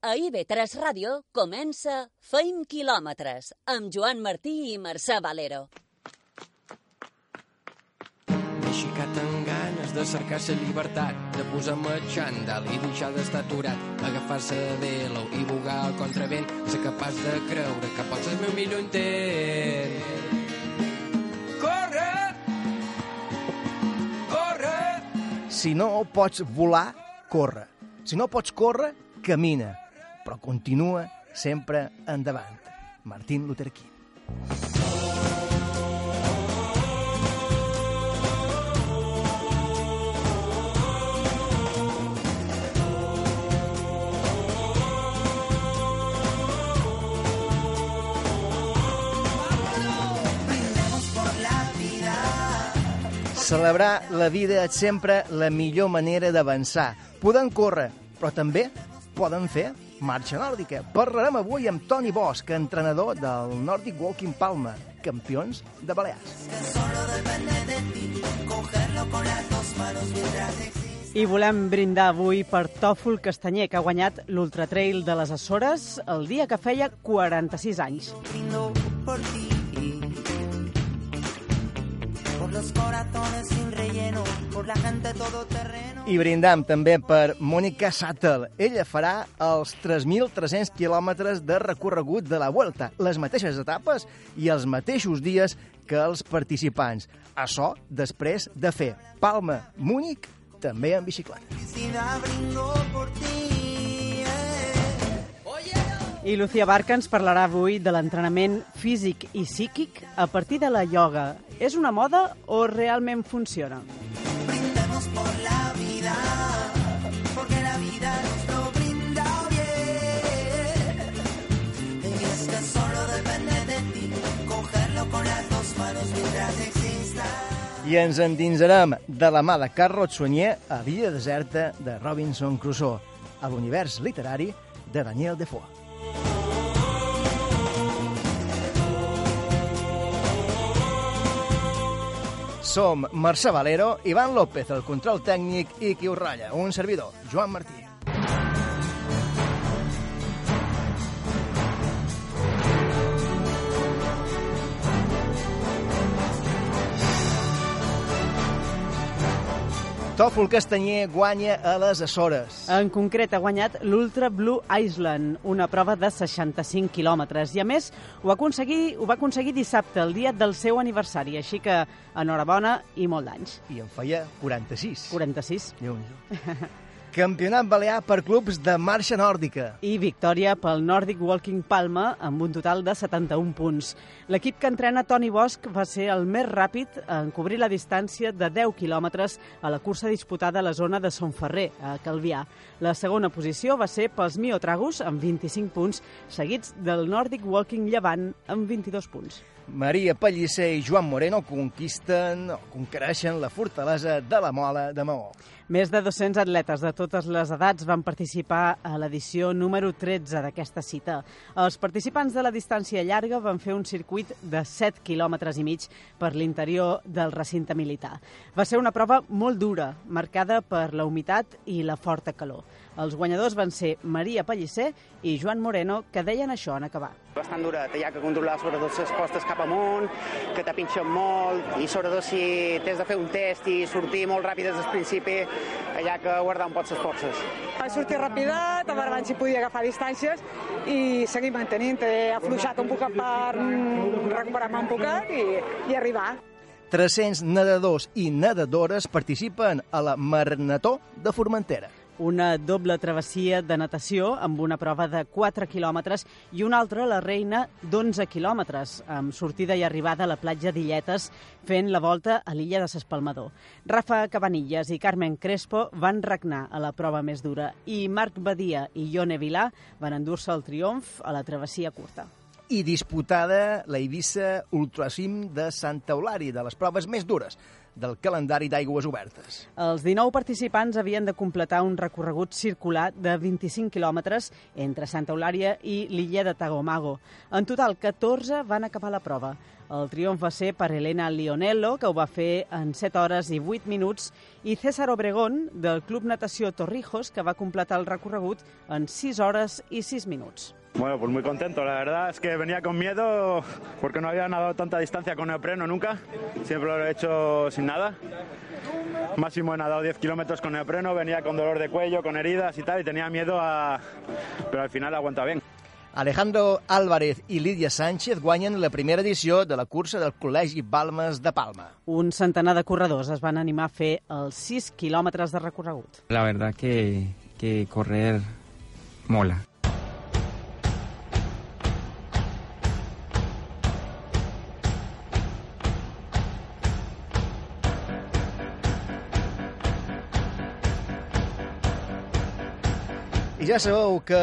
A IB3 Ràdio comença Feim quilòmetres amb Joan Martí i Mercè Valero. M'he aixecat amb ganes de cercar la llibertat, de posar-me xandall i deixar d'estar aturat, agafar-se de velo i bugar al contravent, ser capaç de creure que pots ser el meu millor intent. Corre! Corre! Si no pots volar, corre. Si no pots córrer, camina. Però continua sempre endavant. Martín Luther King. Celebrar la vida és sempre la millor manera d'avançar. Poden córrer, però també poden fer marxa nòrdica. Parlarem avui amb Toni Bosch, entrenador del Nordic Walking Palma, campions de Balears. I volem brindar avui per Tòfol Castanyer, que ha guanyat l'Ultra Trail de les Açores el dia que feia 46 anys. brindo por ti. Por los corazones sin relleno, por la gente todoterreno. I brindam també per Mònica Sattel. Ella farà els 3.300 quilòmetres de recorregut de la Vuelta, les mateixes etapes i els mateixos dies que els participants. Això després de fer Palma, Múnich, també en bicicleta. Felicidad brindo por ti. I Lucía Barca ens parlarà avui de l'entrenament físic i psíquic a partir de la ioga. És una moda o realment funciona? Brindemos por la vida, porque la vida nos lo brinda bien. Y es que solo depende de ti, cogerlo con las dos manos mientras exista. I ens endinsarem de la mà de Carlos Suanyer a Villa Deserta de Robinson Crusoe, a l'univers literari de Daniel Defoe. Som Mercè Valero, Ivan López, el control tècnic i qui us ratlla, un servidor, Joan Martí. Tòfol Castanyer guanya a les Açores. En concret, ha guanyat l'Ultra Blue Island, una prova de 65 quilòmetres. I, a més, ho, aconseguir, ho va aconseguir dissabte, el dia del seu aniversari. Així que, enhorabona i molt d'anys. I en feia 46. 46. Déu-n'hi-do. Campionat balear per clubs de marxa nòrdica. I victòria pel Nordic Walking Palma amb un total de 71 punts. L'equip que entrena Toni Bosch va ser el més ràpid en cobrir la distància de 10 quilòmetres a la cursa disputada a la zona de Son Ferrer, a Calvià. La segona posició va ser pels Miotragus amb 25 punts, seguits del Nordic Walking Llevant amb 22 punts. Maria Pellicer i Joan Moreno conquisten conquereixen la fortalesa de la Mola de Maó. Més de 200 atletes de totes les edats van participar a l'edició número 13 d'aquesta cita. Els participants de la distància llarga van fer un circuit de 7 quilòmetres i mig per l'interior del recinte militar. Va ser una prova molt dura, marcada per la humitat i la forta calor. Els guanyadors van ser Maria Pellicer i Joan Moreno, que deien això en acabar. bastant dura, hi ha que controlar sobretot les postes cap amunt, que te pinxen molt, i sobretot si tens de fer un test i sortir molt ràpid des del principi, hi ha que guardar un poc les forces. Vaig sortir rapidet, a veure abans si podia agafar distàncies i seguir mantenint. He afluixat un poc per mm, recuperar-me un poquet i, i arribar. 300 nedadors i nedadores participen a la Marató de Formentera. Una doble travessia de natació amb una prova de 4 quilòmetres i una altra, la reina, d'11 quilòmetres, amb sortida i arribada a la platja d'Illetes, fent la volta a l'illa de s'Espalmador. Rafa Cabanilles i Carmen Crespo van regnar a la prova més dura i Marc Badia i Ione Vilà van endur-se el triomf a la travessia curta. I disputada la Eivissa Ultrasim de Santa Eulària, de les proves més dures. Del calendari d'aigües obertes. Els 19 participants havien de completar un recorregut circular de 25 quilòmetres entre Santa Eulària i l'illa de Tagomago. En total, 14 van acabar la prova. El triomf va ser per Elena Lionello, que ho va fer en 7 hores i 8 minuts, i César Obregón, del Club Natació Torrijos, que va completar el recorregut en 6 hores i 6 minuts. Bueno, pues muy contento. La verdad es que venía con miedo porque no había nadado tanta distancia con neopreno nunca. Siempre lo he hecho sin nada. Máximo he nadado 10 kilómetros con neopreno, venía con dolor de cuello, con heridas y tal, y tenía miedo a... Pero al final aguanta bien. Alejandro Álvarez i Lídia Sánchez guanyen la primera edició de la cursa del Col·legi Balmes de Palma. Un centenar de corredors es van animar a fer els 6 quilòmetres de recorregut. La verdad que, que correr mola. I ja sabeu que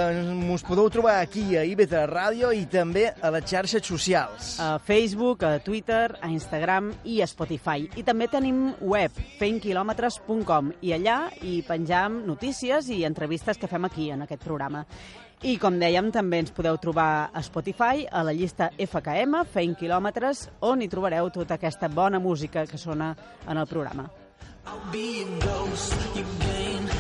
us podeu trobar aquí a IB3 Ràdio i també a les xarxes socials. A Facebook, a Twitter, a Instagram i a Spotify. I també tenim web, feinquilometres.com, i allà hi penjam notícies i entrevistes que fem aquí, en aquest programa. I, com dèiem, també ens podeu trobar a Spotify, a la llista FKM, Feint Quilòmetres, on hi trobareu tota aquesta bona música que sona en el programa. I'll be a ghost, you gain,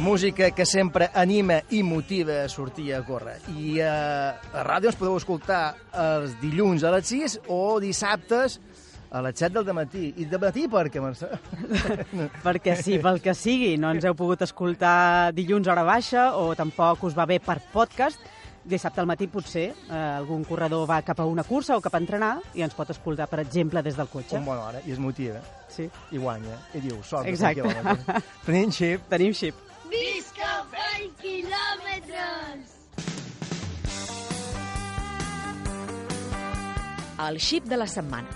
Música que sempre anima i motiva a sortir a córrer. I eh, a ràdio ens podeu escoltar els dilluns a les 6 o dissabtes a les 7 del matí. I de matí per què, Mercè? Perquè sí, pel que sigui, no ens heu pogut escoltar dilluns hora baixa o tampoc us va bé per podcast, dissabte al matí potser eh, algun corredor va cap a una cursa o cap a entrenar i ens pot escoltar, per exemple, des del cotxe. Un bona hora, i es motiva. Sí. I guanya. I diu, sort Exacte. Tenim xip. Tenim xip. Visca 20 quilòmetres! El xip de la setmana.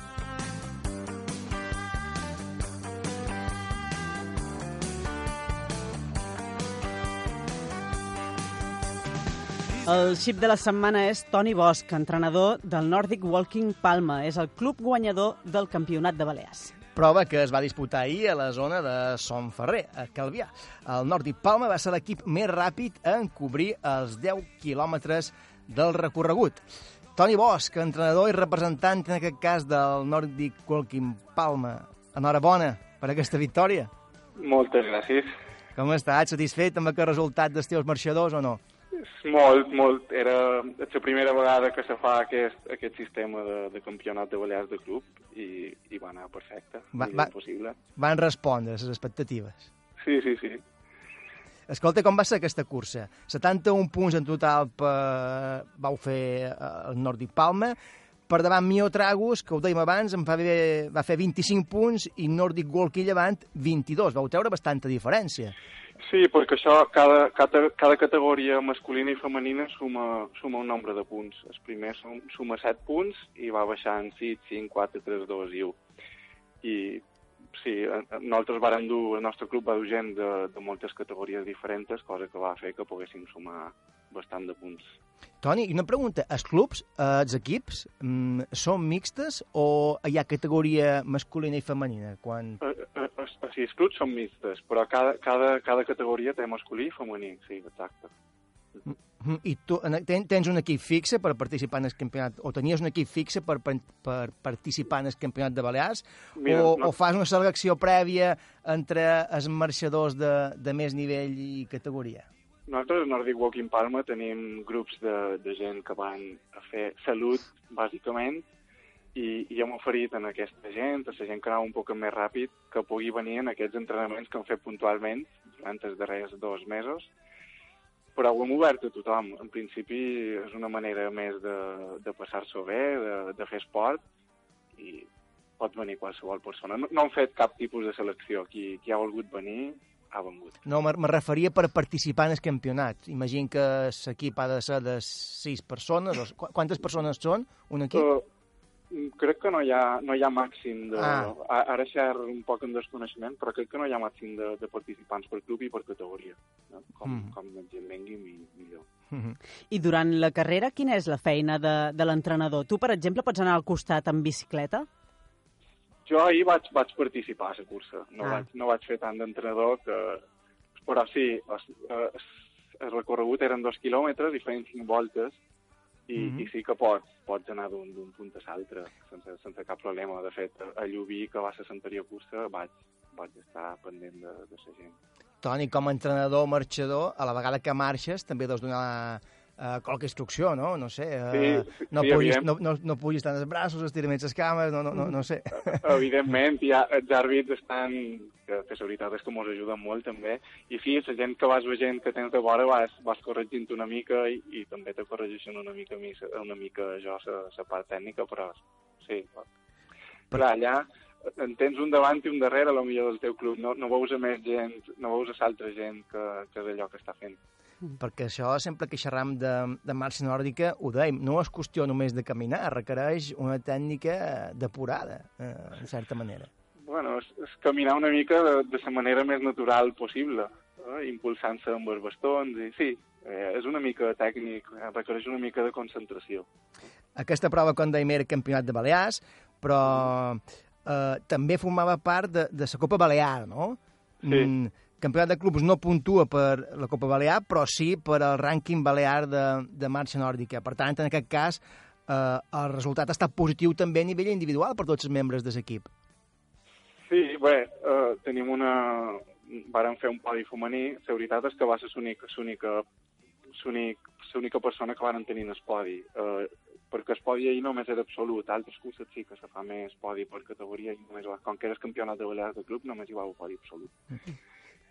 El xip de la setmana és Toni Bosch, entrenador del Nordic Walking Palma. És el club guanyador del Campionat de Balears. Prova que es va disputar ahir a la zona de Son Ferrer, a Calvià. El Nordic Palma va ser l'equip més ràpid en cobrir els 10 quilòmetres del recorregut. Toni Bosch, entrenador i representant en aquest cas del Nordic Walking Palma. Enhorabona per aquesta victòria. Moltes gràcies. Com estàs? Satisfet amb aquest resultat dels teus marxadors o no? Molt, molt. Era la primera vegada que se fa aquest, aquest sistema de, de campionat de Balears de club i, i va anar perfecte, Va- va, possible. Van respondre a les expectatives. Sí, sí, sí. Escolta, com va ser aquesta cursa? 71 punts en total per... vau fer eh, el Nordic Palma. Per davant Mio Tragus, que ho dèiem abans, en va, va fer 25 punts i Nordic Walkie Llevant 22. Vau treure bastanta diferència. Sí, perquè això, cada, cada, cada categoria masculina i femenina suma, suma un nombre de punts. El primer sum, suma 7 punts i va baixant 6, 5, 4, 3, 2 i 1. I sí, eh, nosaltres vàrem dur, el nostre club va dur gent de, de moltes categories diferents, cosa que va fer que poguéssim sumar bastant de punts. Toni, una pregunta. Els clubs, eh, els equips, mm, són mixtes o hi ha categoria masculina i femenina? Quan... Eh, eh, eh, sí, els clubs són mixtes, però cada, cada, cada categoria té masculí i femení, sí, exacte. Mm, I tu en- ten- tens un equip fixe per participar en el campionat, o tenies un equip fixe per, per, per participar en el campionat de Balears, Mira, o, no. o fas una selecció prèvia entre els marxadors de, de més nivell i categoria? Nosaltres, a Nordic Walking Palma, tenim grups de, de gent que van a fer salut, bàsicament, i, i hem oferit a aquesta gent, a la gent que anava un poc més ràpid, que pugui venir en aquests entrenaments que hem fet puntualment durant els darrers dos mesos, però ho hem obert a tothom. En principi és una manera més de, de passar-s'ho bé, de, de fer esport, i pot venir qualsevol persona. No, no hem fet cap tipus de selecció. Qui, qui ha volgut venir, ha vengut. No, me referia per participar en el campionat. Imagino que l'equip ha de ser de sis persones. O, qu- quantes persones són un equip? Uh, Crec que no hi ha, no hi ha màxim de... Ah. a- Ara xer un poc en desconeixement, però crec que no hi ha màxim de, de participants per club i per categoria. No? Com, Mm. com més gent vengui, mi- millor. I durant la carrera, quina és la feina de, de l'entrenador? Tu, per exemple, pots anar al costat amb bicicleta? Jo ahir vaig, vaig participar a la cursa. No, Ah. vaig, no vaig fer tant d'entrenador, que... però sí, el, el recorregut eren dos quilòmetres i feien cinc voltes i, Mhm. i sí que pots, pots anar d'un punt a l'altre sense, sense cap problema. De fet, a Llubí, que va ser l'anterior cursa, vaig, vaig estar pendent de, de la gent. Toni, com a entrenador marxador, a la vegada que marxes, també deus donar uh, qualque instrucció, no? No sé, uh, Sí, no, sí, evident. no, no, no pugis tant els braços, estiraments les cames, no, no, no, no sé. Evidentment, ja, els àrbits estan... Que, que la veritat és que ens ajuden molt, també. I sí, la gent que vas veient que tens de vora vas, vas corregint una mica i, i també te corregeixen una mica, una mica jo, la part tècnica, però sí. Però allà en tens un davant i un darrere, a lo millor del teu club. No, no veus a més gent, no veus a l'altra gent que, que d'allò que està fent. Perquè això, sempre que xerram de, de marxa nòrdica, ho dèiem, no és qüestió només de caminar, requereix una tècnica depurada, eh, en certa manera. Bueno, és, és caminar una mica de, de la manera més natural possible, eh? impulsant-se amb els bastons, i sí, eh, és una mica tècnic, eh, requereix una mica de concentració. Aquesta prova, com dèiem, era campionat de Balears, però eh, també formava part de, de la Copa Balear, no? Sí. Mm, campionat de clubs no puntua per la Copa Balear, però sí per al rànquing balear de, de marxa nòrdica. Per tant, en aquest cas, eh, el resultat ha estat positiu també a nivell individual per tots els membres de l'equip. Sí, bé, eh, tenim una... Vàrem fer un podi femení, la veritat és que va ser l'única l'única l'únic- l'única persona que varen tenir en el podi, eh, perquè el podi ahir només era absolut, altres curses sí que se fa més podi per categoria, i només va, com que eres campionat de Balears de club, només hi va un podi absolut.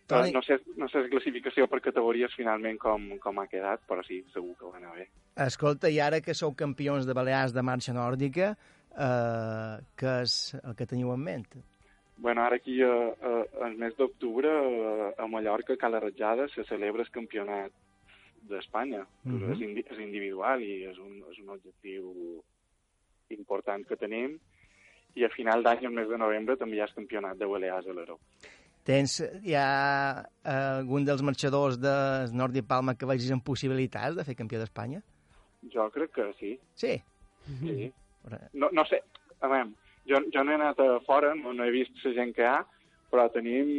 Toni- no, sé, no sé la classificació per categories finalment com, com ha quedat, però sí, segur que va anar bé. Escolta, i ara que sou campions de Balears de marxa nòrdica, eh, què és el que teniu en ment? Bueno, ara aquí, eh, eh, el mes d'octubre, eh, a Mallorca, a Cala Ratjada, se celebra el campionat d'Espanya. Mhm. és, indi és individual i és un, és un objectiu important que tenim. I a final d'any, el mes de novembre, també hi ha el campionat de Balears a l'Aró. Tens, ha eh, algun dels marxadors de Nord i Palma que vegis amb possibilitats de fer campió d'Espanya? Jo crec que sí. Sí. sí. No, no sé, a veure, jo, jo no he anat a fora, no, no he vist la gent que hi ha, però tenim,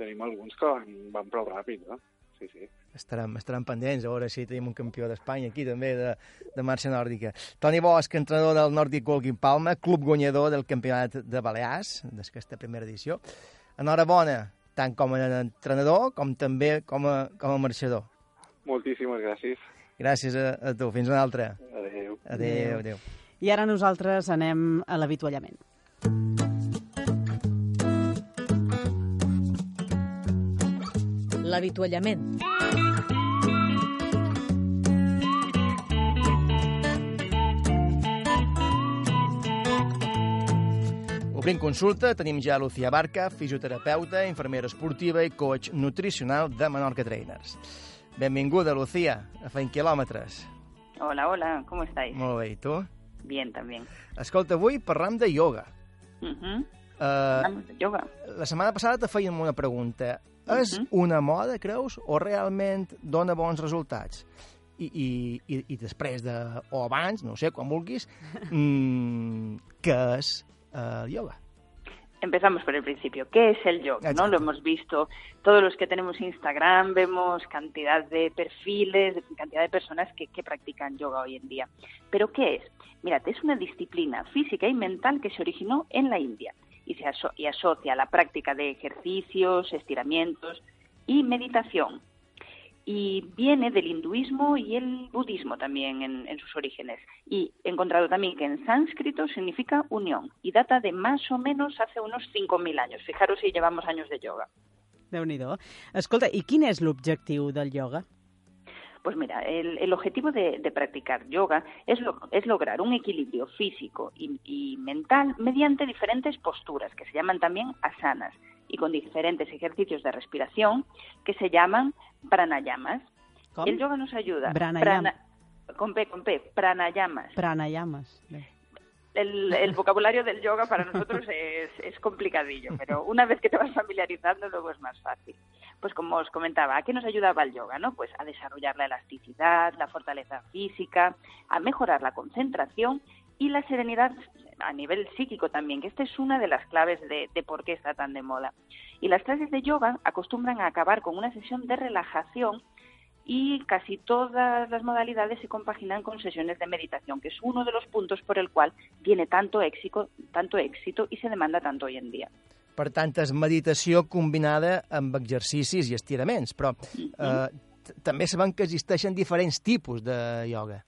tenim alguns que van, van prou ràpid, no? Sí, sí. Estarem, estarem pendents, a veure si tenim un campió d'Espanya aquí també de, de marxa nòrdica. Toni Bosch, entrenador del Nordic Walking Palma, club guanyador del campionat de Balears, d'aquesta primera edició. Enhorabona, tant com a entrenador com també com a, com a marxador. Moltíssimes gràcies. Gràcies a, a tu. Fins una altra. Adéu. Adéu, adéu. I ara nosaltres anem a l'avituallament. L'avituallament. Obrim consulta, tenim ja Lucía Barca, fisioterapeuta, infermera esportiva i coach nutricional de Menorca Trainers. Benvinguda, Lucía, a Feint Quilòmetres. Hola, hola, ¿cómo estáis? Molt bé, i tu? Bien, también. Escolta, avui parlam de ioga. Ujú. Uh, Hablamos de yoga. la setmana passada te fèiem una pregunta. És una moda, creus, o realment dona bons resultats? I, i, i, i després de, o abans, no sé, quan vulguis, mm, què és el ioga? Empezamos por el principio. ¿Qué es el yoga? ¿no? Lo hemos visto todos los que tenemos Instagram, vemos cantidad de perfiles, cantidad de personas que, que practican yoga hoy en día. ¿Pero qué es? Mirad, es una disciplina física y mental que se originó en la India y se aso y asocia a la práctica de ejercicios, estiramientos y meditación. Y viene del hinduismo y el budismo también en, en sus orígenes. Y he encontrado también que en sánscrito significa unión y data de más o menos hace unos 5.000 años. Fijaros si llevamos años de yoga. Déu-n'hi-do. Escolta, i quin és l'objectiu del ioga? Pues mira, el, el objetivo de, de practicar yoga es, lo- es lograr un equilibrio físico y, y mental mediante diferentes posturas que se llaman también asanas y con diferentes ejercicios de respiración que se llaman pranayamas. Com? El yoga nos ayuda. Pranayama. Prana- con P, con P, pranayamas. Pranayames. Bé. el, el vocabulario del yoga para nosotros es, es complicadillo, pero una vez que te vas familiarizando luego es más fácil. Pues como os comentaba, ¿a qué nos ayudaba el yoga? no? Pues a desarrollar la elasticidad, la fortaleza física, a mejorar la concentración y la serenidad a nivel psíquico también, que esta es una de las claves de, de por qué está tan de moda. Y las clases de yoga acostumbran a acabar con una sesión de relajación y casi todas las modalidades se compaginan con sesiones de meditación, que es uno de los puntos por el cual tiene tanto éxito, tanto éxito y se demanda tanto hoy en dia. Per tant, és meditació combinada amb exercicis i estiraments, però eh, també sabem que existeixen diferents tipus de ioga.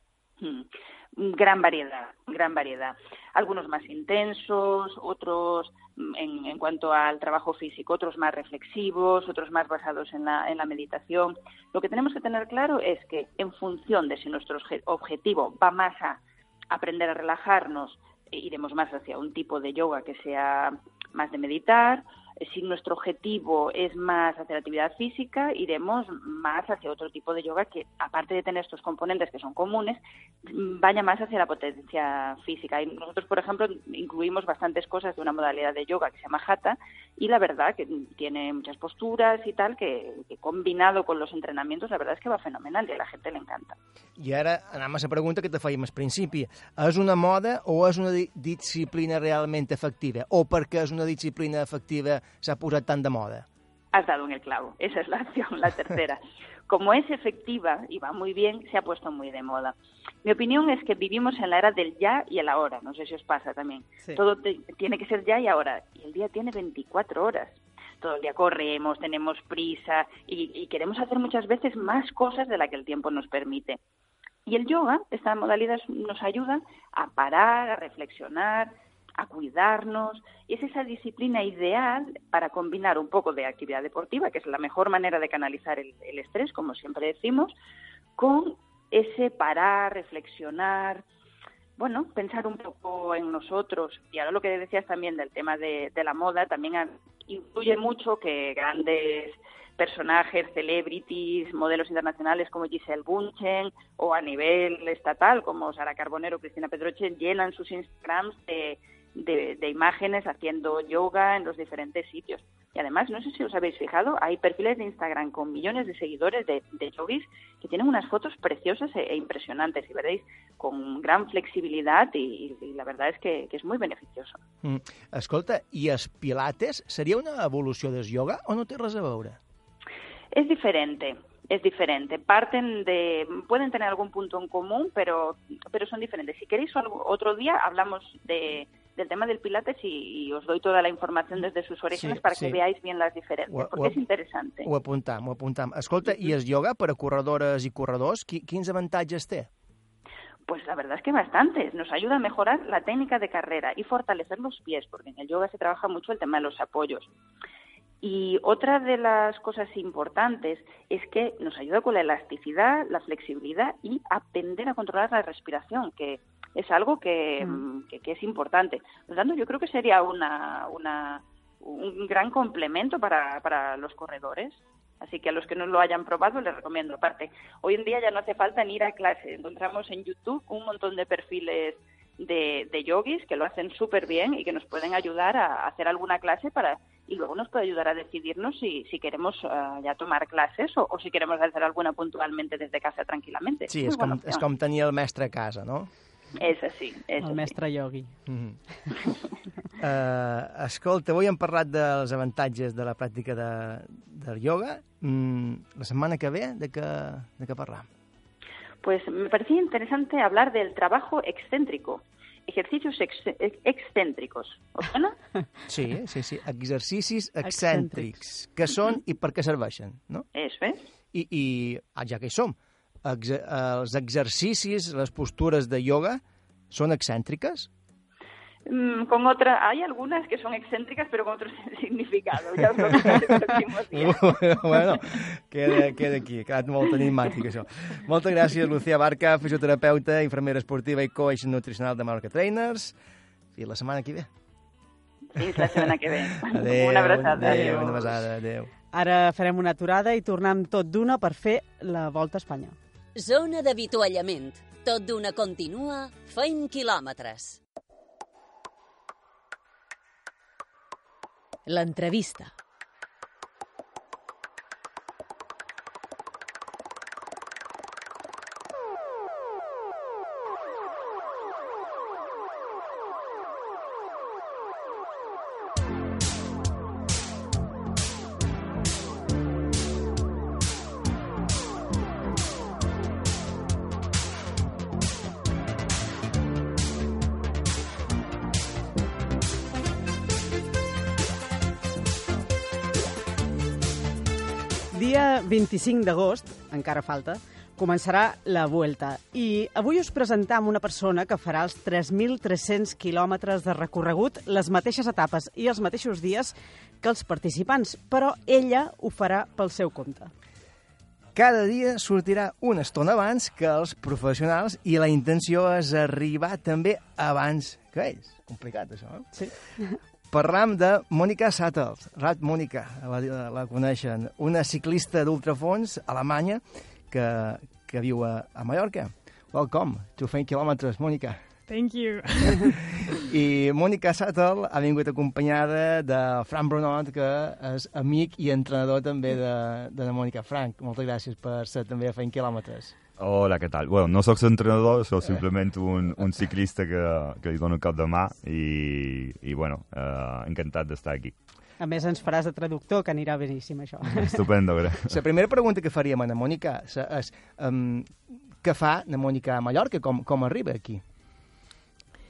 Mm. Gran variedad, gran variedad. Algunos más intensos, otros mm, en, en cuanto al trabajo físico, otros más reflexivos, otros más basados en la, en la meditación. Lo que tenemos que tener claro es que en función de si nuestro obje- objetivo va más a aprender a relajarnos, eh, iremos más hacia un tipo de yoga que sea más de meditar. Si nuestro objetivo es más hacia la actividad física, iremos más hacia otro tipo de yoga que, aparte de tener estos componentes que son comunes, vaya más hacia la potencia física. Y nosotros, por ejemplo, incluimos bastantes cosas de una modalidad de yoga que se llama Hatha y la verdad que tiene muchas posturas y tal que, que combinado con los entrenamientos, la verdad es que va fenomenal y a la gente le encanta. I ara anem a la pregunta que te fèiem al principi. És una moda o és una di disciplina realment efectiva? O perquè és una disciplina efectiva s'ha posat tant de moda? Has dado en el clavo. Esa es la acción, la tercera. Como es efectiva y va muy bien, se ha puesto muy de moda. Mi opinión es que vivimos en la era del ya y el ahora. No sé si os pasa también. Sí. Todo te- tiene que ser ya y ahora. Y el día tiene 24 horas. Todo el día corremos, tenemos prisa y, y queremos hacer muchas veces más cosas de las que el tiempo nos permite. Y el yoga, esta modalidad nos ayuda a parar, a reflexionar, a cuidarnos. Y es esa disciplina ideal para combinar un poco de actividad deportiva, que es la mejor manera de canalizar el, el estrés, como siempre decimos, con ese parar, reflexionar, bueno, pensar un poco en nosotros. Y ahora lo que decías también del tema de, la moda, también influye mucho que grandes personajes, celebrities, modelos internacionales como Giselle Bunchen o a nivel estatal como Sara Carbonero Cristina Pedroche llenan sus Instagrams de, de, de imágenes haciendo yoga en los diferentes sitios. Y además, no sé si os habéis fijado, hay perfiles de Instagram con millones de seguidores de, de yogis que tienen unas fotos preciosas e, e impresionantes y veréis con gran flexibilidad y, y la verdad es que, que es muy beneficioso. Mm. Escolta, i els pilates seria una evolució del yoga o no té res a veure? Es diferente, es diferente. Parten de, pueden tener algún punto en común, pero, pero son diferentes. Si queréis algo- otro día hablamos de, del tema del Pilates y, y os doy toda la información desde sus orígenes Sí, para sí. que veáis bien las diferencias, Ho- porque ho- es interesante. Ho apuntam, ho apuntam. Escolta, i el yoga per a corredores i corredors, qui, quins avantatges té? Pues la verdad es que bastantes. Nos ayuda a mejorar la técnica de carrera y fortalecer los pies, porque en el yoga se trabaja mucho el tema de los apoyos. Y otra de las cosas importantes es que nos ayuda con la elasticidad, la flexibilidad y aprender a controlar la respiración, que es algo que, mm, que, que es importante. Por lo tanto, yo creo que sería una, una, un gran complemento para, para los corredores. Así que a los que no lo hayan probado les recomiendo. Aparte, hoy en día ya no hace falta ni ir a clase. Encontramos en YouTube un montón de perfiles de, de yogis que lo hacen súper bien y que nos pueden ayudar a hacer alguna clase para y luego nos puede ayudar a decidirnos si, si queremos eh, ya tomar clases o, o si queremos hacer alguna puntualmente desde casa tranquilamente. Sí, Muy és com, és com tenir el mestre a casa, no? És així, és El així. mestre yogi. Mm -hmm. uh, escolta, avui hem parlat dels avantatges de la pràctica de, del yoga. Mm, la setmana que ve, de què, de què parlam? Pues me parecía interesante hablar del trabajo excéntrico, ejercicios ex- ex- excéntricos. ¿Os suena? Sí, sí, sí, exercicis excèntrics. Què són i per què serveixen, no? Eso es. I, i ah, ja que hi som, ex els exercicis, les postures de yoga són excèntriques? Mm, con otra, hay algunas que son excéntricas, pero con otro significado. Días. bueno, queda, queda aquí, ha quedat molt enigmàtic, això. Moltes gràcies, Lucía Barca, fisioterapeuta, infermera esportiva i coach nutricional de Marca Trainers. Fins la setmana que ve. Fins la setmana que ve. Adéu, Una abraçada. Adéu, una besada, adéu. Ara farem una aturada i tornem tot d'una per fer la Volta a Espanya. Zona d'avituallament. Tot d'una continua, feim quilòmetres. L'entrevista. 25 d'agost, encara falta, començarà la Vuelta. I avui us presentam una persona que farà els 3.300 quilòmetres de recorregut, les mateixes etapes i els mateixos dies que els participants, però ella ho farà pel seu compte. Cada dia sortirà una estona abans que els professionals i la intenció és arribar també abans que ells. Complicat, això, eh? Sí. Parlam de Mònica Sattels. Rat Mònica, la, la coneixen. Una ciclista d'ultrafons alemanya que, que viu a, a Mallorca. Welcome to Fent Quilòmetres, Mònica. Thank you. I Mònica Sattel ha vingut acompanyada de Frank Brunot, que és amic i entrenador també de, de la Mònica. Frank, moltes gràcies per ser també a Fent Quilòmetres. Hola, què tal? Bueno, no sóc entrenador, sóc simplement un, un ciclista que, que li dono cap de mà i, i bueno, eh, encantat d'estar aquí. A més, ens faràs de traductor, que anirà beníssim, això. Estupendo, gràcies. La primera pregunta que faríem a la Mònica és um, què fa la Mònica a Mallorca, com, com arriba aquí?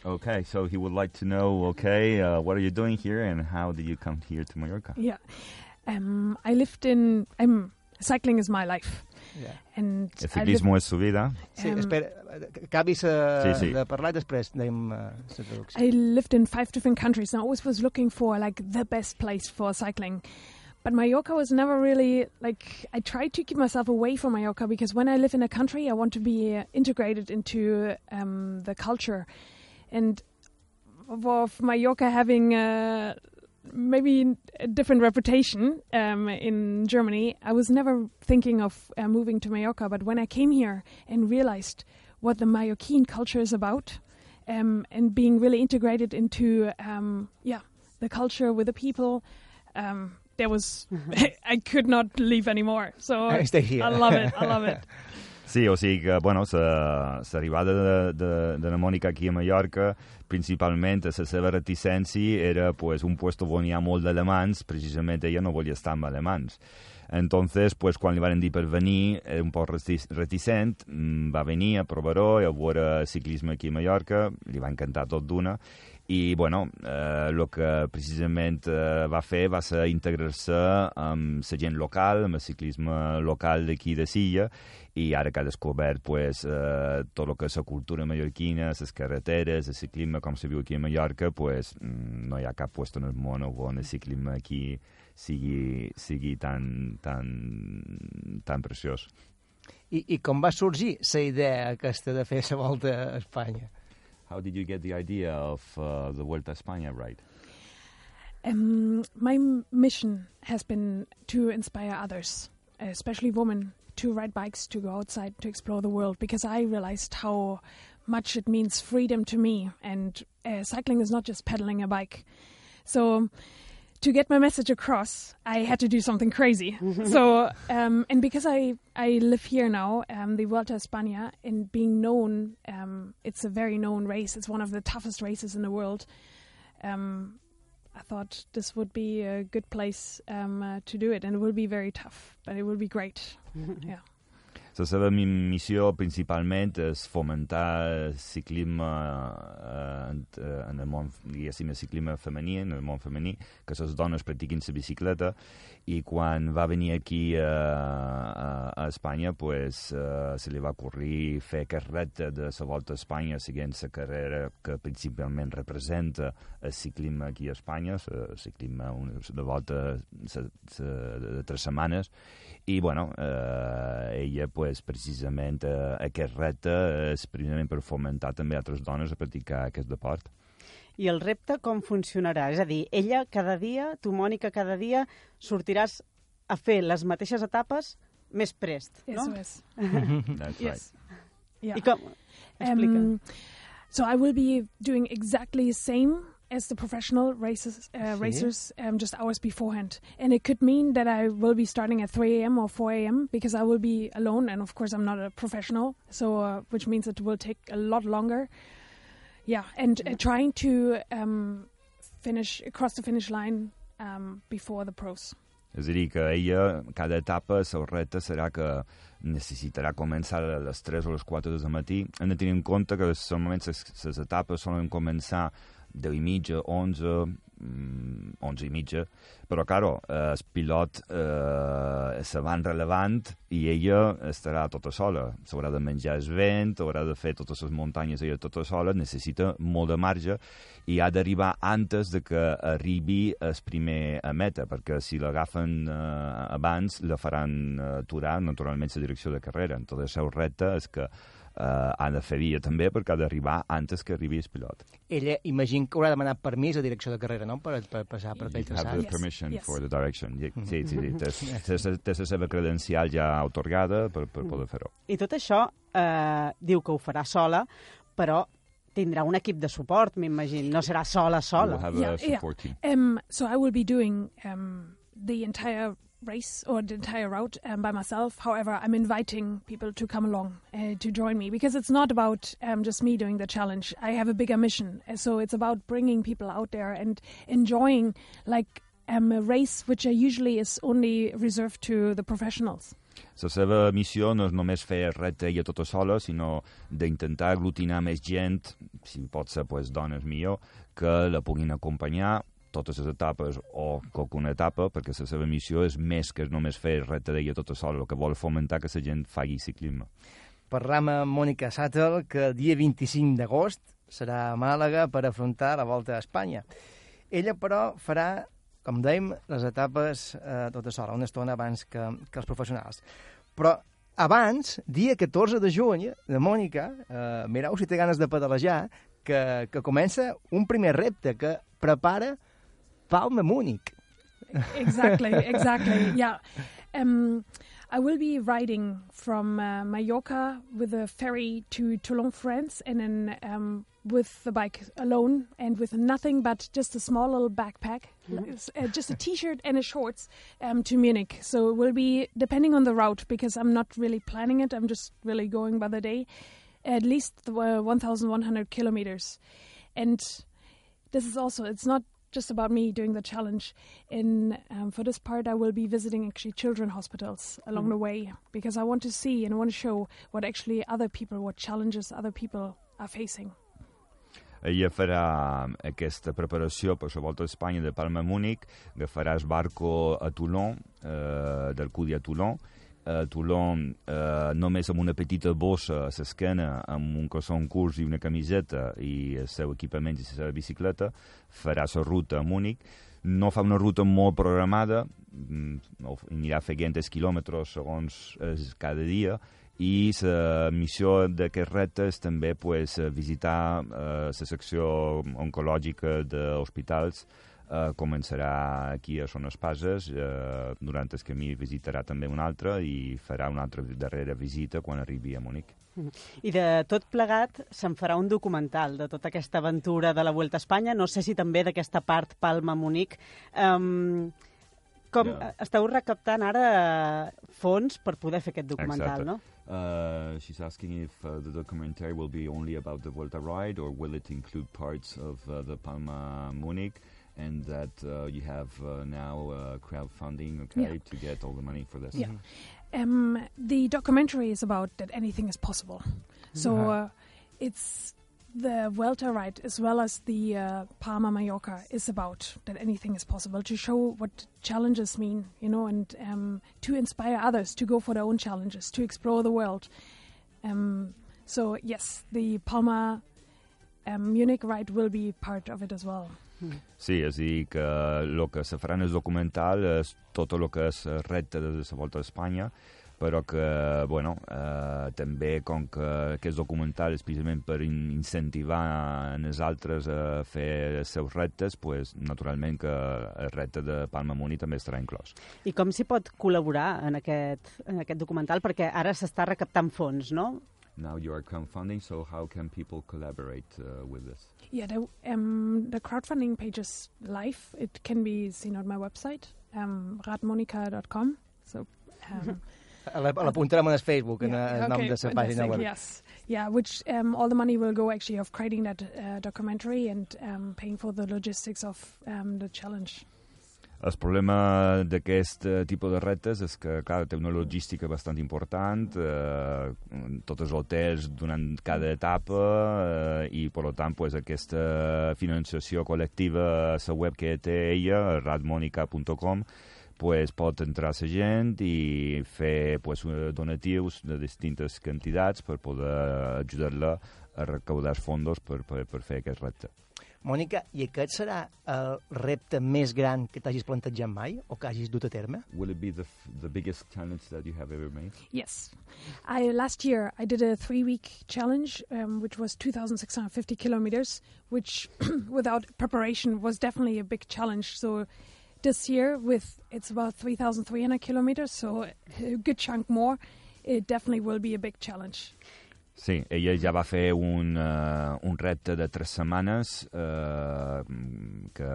Okay, so he would like to know, okay, uh, what are you doing here and how did you come here to Mallorca? Yeah. Um, I lived in. Um, cycling is my life. Yeah. And El I ciclismo lived- és su vida. Sí, espera, acabis uh, Sí, sí. de parlar i després anem uh, la traducció. I lived in five different countries and I always was looking for like the best place for cycling. But Mallorca was never really like I tried to keep myself away from Mallorca because when I live in a country, I want to be uh, integrated into um, the culture, and of Mallorca having uh, maybe a different reputation um, in Germany, I was never thinking of uh, moving to Mallorca. But when I came here and realized what the Mallorquin culture is about, um, and being really integrated into um, yeah the culture with the people. Um, there was I could not leave anymore. So I stay here. I love it. I love it. Sí, o sigui que, bueno, l'arribada de, de, de la Mònica aquí a Mallorca, principalment la seva reticència era pues, un puesto on hi ha molt d'alemans, precisament ella no volia estar amb alemans. Entonces, pues, quan li van dir per venir, era un poc reti- reticent, mm, va venir a provar-ho, a veure ciclisme aquí a Mallorca, li va encantar tot d'una, i, bueno, eh, que precisament eh, va fer va ser integrar-se amb la gent local, amb el ciclisme local d'aquí de Silla, i ara que ha descobert pues, eh, tot el que és la cultura mallorquina, les carreteres, el ciclisme, com se viu aquí a Mallorca, pues, mm, no hi ha cap puesto en el món on el ciclisme aquí sigui, sigui tan, tan, tan preciós. I, I com va sorgir la idea aquesta de fer la volta a Espanya? How did you get the idea of uh, the Vuelta a España right? Um, my mission has been to inspire others, especially women, to ride bikes, to go outside, to explore the world, because I realized how much it means freedom to me. And uh, cycling is not just pedaling a bike. So, to get my message across, I had to do something crazy. so, um, and because I, I live here now, um, the Vuelta a España, and being known, um, it's a very known race. It's one of the toughest races in the world. Um, I thought this would be a good place um, uh, to do it, and it will be very tough, but it will be great. yeah. La seva mi- missió principalment és fomentar el ciclisme eh, en, eh, en el món, diguéssim, el ciclisme femení, en el món femení, que les dones practiquin la bicicleta. I quan va venir aquí eh, a, a Espanya pues, eh, se li va ocorrir fer repte de la Volta a Espanya seguint la carrera que principalment representa el ciclisme aquí a Espanya, el ciclisme de volta de tres setmanes. I bueno, eh, ella pues, precisament eh, aquest repte és precisament per fomentar també altres dones a practicar aquest deport. I el repte com funcionarà? És a dir, ella cada dia, tu, Mònica, cada dia sortiràs a fer les mateixes etapes més prest, no? Eso es. That's yes. Yeah. I com... Explica. Um, so I will be doing exactly the same as the professional races, uh, racers um, just hours beforehand. And it could mean that I will be starting at 3 a.m. or 4 a.m. because I will be alone. And of course, I'm not a professional, so uh, which means it will take a lot longer. Yeah, and uh, trying to um, finish across the finish line um, before the pros. És a dir, que ella, cada etapa, seu repte serà que necessitarà començar a les 3 o les 4 del matí. Hem de tenir en compte que normalment les etapes solen començar 10 i mitja, 11, mm, 11 i mitja, però, claro, eh, el pilot eh, se van relevant i ella estarà tota sola. S'haurà de menjar el vent, haurà de fer totes les muntanyes ella tota sola, necessita molt de marge i ha d'arribar antes de que arribi el primer a meta, perquè si l'agafen eh, abans la faran eh, aturar naturalment la direcció de carrera. Entonces el seu repte és que eh, ha de fer via també perquè ha d'arribar antes que arribi el pilot. Ella, imagino que haurà demanat permís a direcció de carrera, no?, per, per passar per aquell You have traçat. the permission Yes. for the direction. Sí, sí, sí. Mhm. Té, la seva credencial ja otorgada per, per poder fer-ho. I tot això eh, diu que ho farà sola, però tindrà un equip de suport, m'imagino. No serà sola, sola. You have a support team. Um, so I will be doing um, the entire race or the entire route um, by myself. However, I'm inviting people to come along uh, to join me because it's not about um, just me doing the challenge. I have a bigger mission. Uh, So it's about bringing people out there and enjoying like um, a race which usually is only reserved to the professionals. La seva missió no és només fer repte ella tota sola, sinó d'intentar aglutinar més gent, si pot ser pues, dones millor, que la puguin acompanyar totes les etapes o qualcuna etapa, perquè la seva missió és més que només fer el repte d'ella tota sola, el que vol fomentar que la gent faci ciclisme. Parlam amb Mònica Sattel, que el dia 25 d'agost serà a Màlaga per afrontar la Volta a Espanya. Ella, però, farà, com dèiem, les etapes eh, tota sola, una estona abans que, que els professionals. Però abans, dia 14 de juny, de Mònica, eh, mireu si té ganes de pedalejar, que, que comença un primer repte que prepara Palma Múnich. exactly, exactly. Yeah. Um, I will be riding from uh, Mallorca with a ferry to Toulon, France, and then um, with the bike alone and with nothing but just a small little backpack, s- uh, just a t-shirt and a shorts um, to Munich. So it will be depending on the route because I'm not really planning it. I'm just really going by the day. At least uh, 1,100 kilometers, and this is also it's not just about me doing the challenge in um, for this part i will be visiting actually children hospitals along Mhm. the way because i want to see and i want to show what actually other people what challenges other people are facing Ella farà aquesta preparació per la Volta a Espanya de Palma a Múnich, agafarà el barco a Toulon, eh, del Cudi a Toulon, a Toulon eh, només amb una petita bossa a l'esquena, amb un calçon curs i una camiseta i el seu equipament i la seva bicicleta, farà la ruta a Múnich. No fa una ruta molt programada, mm, anirà fent els quilòmetres segons es, cada dia, i la missió d'aquest repte és també pues, eh, visitar eh, la secció oncològica d'hospitals eh, començarà aquí a Son Espases eh, durant el camí visitarà també un altre i farà una altra darrera visita quan arribi a Múnich Mhm. I de tot plegat se'n farà un documental de tota aquesta aventura de la Vuelta a Espanya. No sé si també d'aquesta part Palma-Munic. Um, com Ja. esteu recaptant ara fons per poder fer aquest documental, Exacte. no? Uh, she's asking if uh, the documentary will be only about the Volta ride or will it include parts of uh, the Palma Munich and that uh, you have uh, now uh, crowdfunding okay Yeah. to get all the money for this. Yeah. Um, the documentary is about that anything is possible. So Uh-huh. uh, it's the Vuelta ride as well as the uh, Palma Mallorca is about that anything is possible to show what challenges mean, you know, and um, to inspire others to go for their own challenges, to explore the world. Um, so yes, the Palma um, Munich ride will be part of it as well. Sí, és a dir, que el que se farà en el documental és tot el que és repte de la Volta a Espanya, però que, bueno, eh, també com que aquest documental és precisament per in- incentivar en els altres a fer els seus reptes, pues, naturalment que el repte de Palma Muni també estarà inclòs. I com s'hi pot col·laborar en aquest, en aquest documental? Perquè ara s'està recaptant fons, no? Now you are crowdfunding, so how can people collaborate uh, with this? Yeah, the, um, the crowdfunding page is live. It can be seen on my website, um, radmonica.com. So, um, A la- a L'apuntarem en el Facebook, en Yeah, el nom okay, de la pàgina web. Yes, yeah, which um, all the money will go actually of creating that uh, documentary and um, paying for the logistics of um, the challenge. El problema d'aquest eh, tipus de reptes és que, clar, té una logística bastant important, eh, tots els hotels durant cada etapa eh, i, per tant, pues, aquesta financiació col·lectiva a la web que té ella, radmonica.com, pues, pot entrar la gent i fer pues, donatius de distintes quantitats per poder ajudar-la a recaudar fondos per, per, per fer aquest repte. Mònica, i aquest serà el repte més gran que t'hagis plantejat mai o que hagis dut a terme? Will it be the, the biggest challenge that you have ever made? Yes. I last year I did a three week challenge, um, which was 2,650 kilometers, which without preparation was definitely a big challenge. So this year, with it's about 3,300 kilometers, so a good chunk more, it definitely will be a big challenge. Sí, ella ja va fer un, uh, un repte de tres setmanes uh, que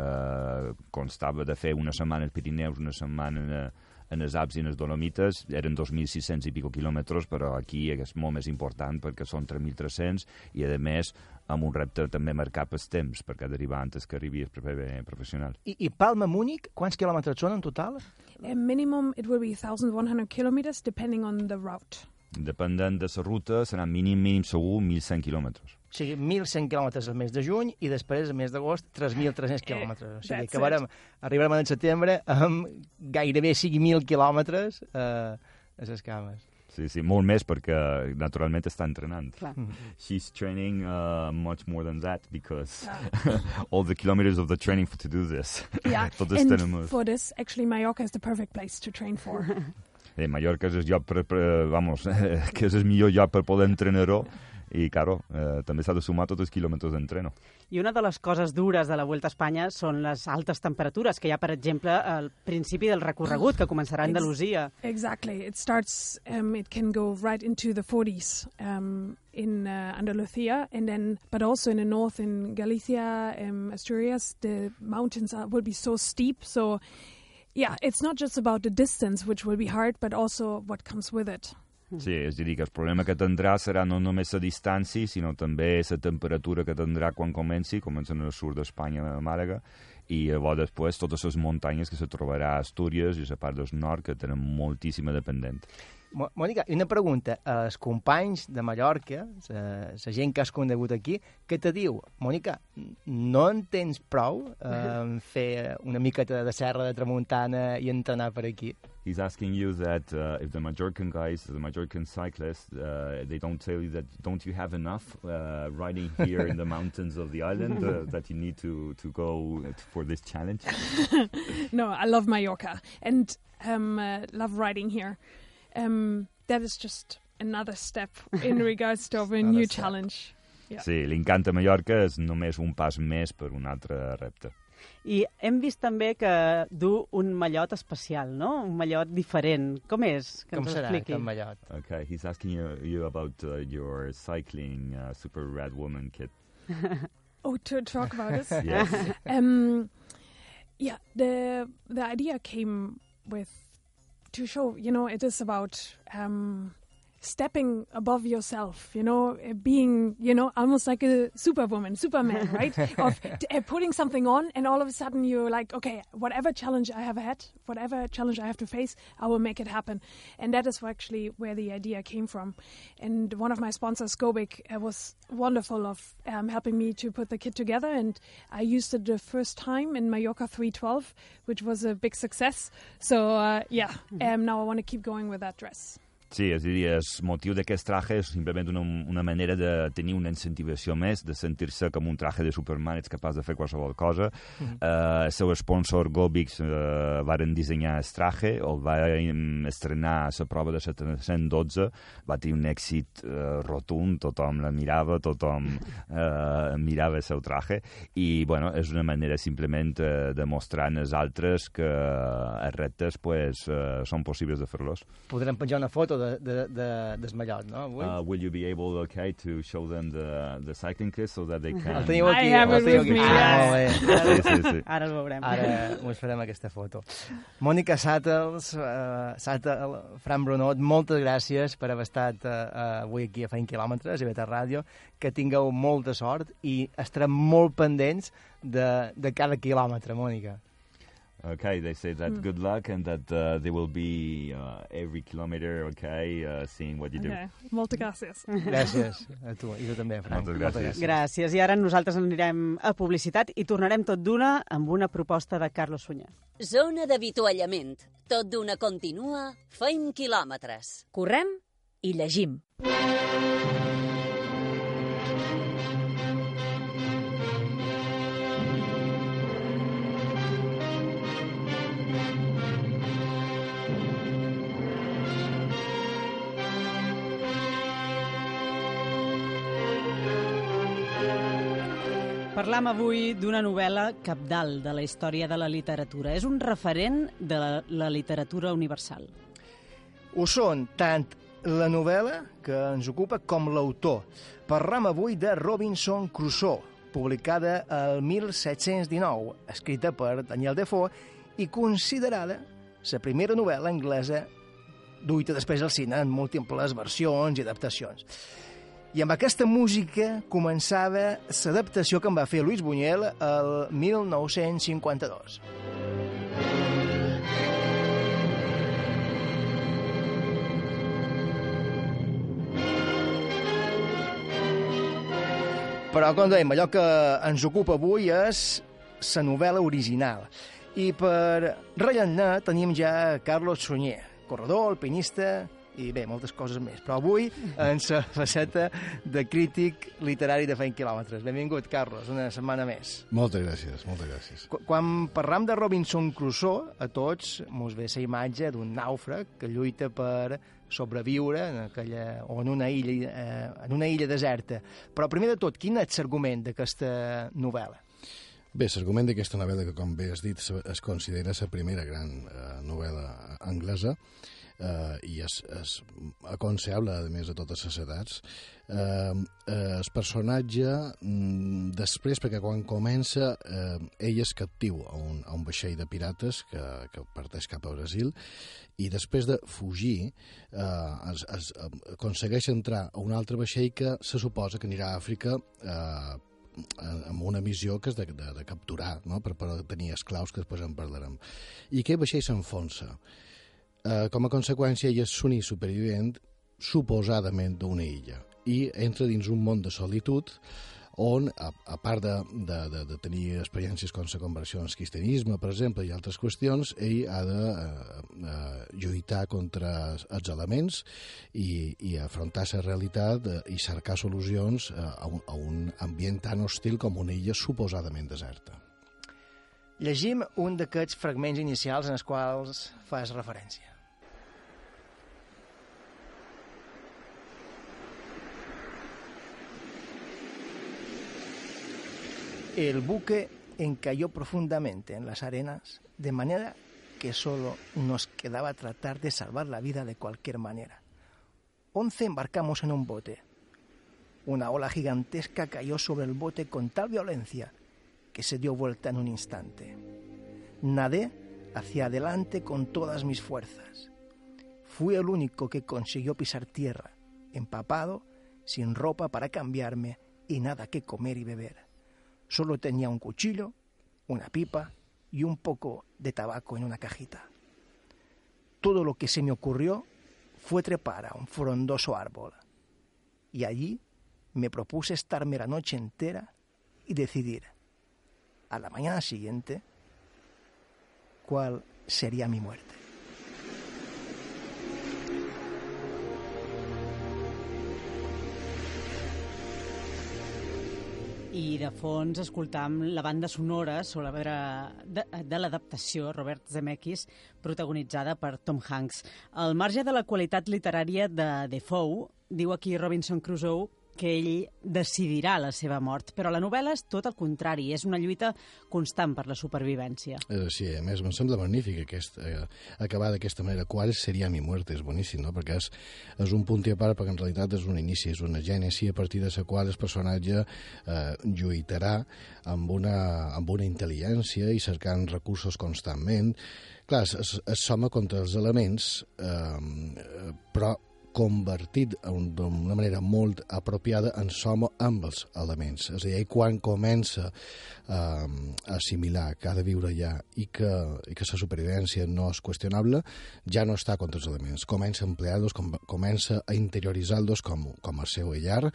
constava de fer una setmana als Pirineus, una setmana en els Alps i en els Dolomites, eren 2.600 i pico quilòmetres, però aquí és molt més important perquè són 3.300 i, a més, amb un repte també marcat pels temps, perquè ha d'arribar antes que arribi el proper professional. I, i Palma-Múnich, quants quilòmetres són en total? A minimum, it will be 1,100 kilometers, depending on the route. Dependent de la ruta, serà mínim, mínim segur 1.100 quilòmetres. O sigui, 1.100 quilòmetres al mes de juny i després, al mes d'agost, 3.300 quilòmetres. O sigui, acabarem, arribarem en setembre amb gairebé 5.000 quilòmetres eh, a les cames. Sí, sí, molt més perquè naturalment està entrenant. Clar. She's training uh, much more than that because all the kilometers of the training for to do this. Yeah, and tenemos. for this, actually, Mallorca is the perfect place to train for. Eh, Mallorca és el lloc per, per, vamos, que és el millor lloc per poder entrenar-ho i, claro, eh, també s'ha de sumar tots els quilòmetres d'entreno. I una de les coses dures de la Vuelta a Espanya són les altes temperatures que hi ha, per exemple, al principi del recorregut, que començarà a Andalusia. Exactly. It starts, um, it can go right into the 40s um, in uh, Andalusia, and then, but also in the north, in Galicia, um, Asturias, the mountains are, will be so steep. So, yeah, it's not just about the distance, which will be hard, but also what comes with it. Sí, és a dir, que el problema que tindrà serà no només la distància, sinó també la temperatura que tindrà quan comenci, comença en el sud d'Espanya, a Màlaga, i llavors després totes les muntanyes que se trobarà a Astúries i a la part del nord, que tenen moltíssima dependent. Mònica, i una pregunta. Els companys de Mallorca, la gent que has conegut aquí, què te diu? Mònica, no en tens prou eh, en fer una miqueta de serra de tramuntana i entrenar per aquí? He's asking you that uh, if the Majorcan guys, the Majorcan cyclists, uh, they don't tell you that don't you have enough uh, riding here in the mountains of the island uh, that you need to, to go for this challenge? no, I love Mallorca and um, uh, love riding here. Um, that is just another step in regards to a new step. challenge. Yeah. Sí, l'encanta Mallorca és només un pas més per un altre repte. I hem vist també que du un mallot especial, no? Un mallot diferent. Com és? Que Com ens serà expliqui. aquest mallot? Okay, he's asking you, you about uh, your cycling uh, Super Red Woman kit. Oh, to talk about this? Yes. um, yeah, the the idea came with to show, you know, it is about um, stepping above yourself, you know, uh, being, you know, almost like a superwoman, superman, right? of uh, putting something on, and all of a sudden you're like, okay, whatever challenge I have had, whatever challenge I have to face, I will make it happen. And that is actually where the idea came from. And one of my sponsors, Gobic, uh, was wonderful of um, helping me to put the kit together. And I used it the first time in Mallorca 312, which was a big success. So, uh, yeah, um, now I want to keep going with that dress. Sí, és a dir, el motiu d'aquest traje és simplement una, una manera de tenir una incentivació més, de sentir-se com un traje de Superman, ets capaç de fer qualsevol cosa. Mhm. Eh, el seu sponsor, Gobix, uh, varen dissenyar el traje, el va estrenar a la prova de 712, va tenir un èxit uh, rotund, tothom la mirava, tothom uh, mirava el seu traje, i bueno, és una manera simplement uh, de mostrar als altres que els reptes pues, uh, són possibles de fer-los. Podrem penjar una foto de, de, de, desmallot, no? Avui? Uh, will you be able, okay, to show them the, the cycling kit so that they can... El teniu aquí. I have el it teniu with aquí. me, Ah, yes. molt bé. Sí, sí, sí. Ara el veurem. Ara us farem aquesta foto. Mònica Sàtels, uh, Sàtel, Fran Brunot, moltes gràcies per haver estat uh, avui aquí a Feint Quilòmetres, a Beta Ràdio, que tingueu molta sort i estarem molt pendents de, de cada quilòmetre, Mònica. Okay, they say that Mm. good luck and that uh, they will be uh, every kilometer, okay, uh, seeing what you do. Okay. Moltes gràcies. Gràcies a tu, i tu també, Fran. Moltes gràcies. Gràcies. I ara nosaltres anirem a publicitat i tornarem tot d'una amb una proposta de Carlos Sunyer. Zona d'avituallament. Tot d'una continua, feim quilòmetres. Correm i llegim. Parlam avui d'una novel·la capdalt de la història de la literatura. És un referent de la, la literatura universal. Ho són tant la novel·la que ens ocupa com l'autor. Parlam avui de Robinson Crusoe, publicada el 1719, escrita per Daniel Defoe i considerada la primera novel·la anglesa duita després al cine en múltiples versions i adaptacions. I amb aquesta música començava l'adaptació que en va fer Luis Buñuel el 1952. Però, com dèiem, allò que ens ocupa avui és la novel·la original. I per rellenar tenim ja Carlos Sunyer, corredor, alpinista i bé, moltes coses més. Però avui en la faceta de crític literari de Feint Quilòmetres. Benvingut, Carlos, una setmana més. Moltes gràcies, moltes gràcies. Qu- Quan parlam de Robinson Crusoe, a tots mos ve la imatge d'un nàufrag que lluita per sobreviure en aquella, o en una illa, eh, en una illa deserta. Però primer de tot, quin és l'argument d'aquesta novel·la? Bé, l'argument d'aquesta novel·la, que com bé has dit, es considera la primera gran eh, novel·la anglesa, eh, i és, és aconsellable, a més, a totes les edats. Eh, eh, el personatge, mm, després, perquè quan comença, eh, ell és captiu a un, a un vaixell de pirates que, que parteix cap a Brasil, i després de fugir, eh, es, es, aconsegueix entrar a un altre vaixell que se suposa que anirà a Àfrica eh, amb una missió que és de, de, de capturar, no? per, per tenir esclaus que després en parlarem. I aquell vaixell s'enfonsa. Eh, com a conseqüència, ell és l'únic supervivent suposadament d'una illa i entra dins un món de solitud on, a, a part de, de, de, de tenir experiències com la conversió en cristianisme, per exemple, i altres qüestions, ell ha de eh, eh, lluitar contra els elements i, i afrontar la realitat eh, i cercar solucions eh, a, un, a un ambient tan hostil com una illa suposadament deserta. Llegim un d'aquests fragments inicials en els quals fas referència. El buque encalló profundamente en las arenas, de manera que solo nos quedaba tratar de salvar la vida de cualquier manera. Once embarcamos en un bote. Una ola gigantesca cayó sobre el bote con tal violencia que se dio vuelta en un instante. Nadé hacia adelante con todas mis fuerzas. Fui el único que consiguió pisar tierra, empapado, sin ropa para cambiarme y nada que comer y beber. Solo tenía un cuchillo, una pipa y un poco de tabaco en una cajita. Todo lo que se me ocurrió fue trepar a un frondoso árbol. Y allí me propuse estarme la noche entera y decidir a la mañana siguiente cuál sería mi muerte. I de fons escoltam la banda sonora sobre de, de l'adaptació Robert Zemeckis, protagonitzada per Tom Hanks. Al marge de la qualitat literària de Defoe, diu aquí Robinson Crusoe, que ell decidirà la seva mort. Però la novel·la és tot el contrari, és una lluita constant per la supervivència. És així, a més, em sembla magnífic aquest, eh, acabar d'aquesta manera. Qual seria mi muerte? És boníssim, no? Perquè és, és un punt i a part, perquè en realitat és un inici, és una gènesi a partir de la qual el personatge eh, lluitarà amb una, amb una intel·ligència i cercant recursos constantment. Clar, es, es soma contra els elements, eh, però convertit d'una manera molt apropiada en som amb els elements. És a dir, quan comença eh, a assimilar que ha de viure allà i que, i que la supervivència no és qüestionable, ja no està contra els elements. Comença a emplear-los, com, comença a interioritzar-los com, com el seu llar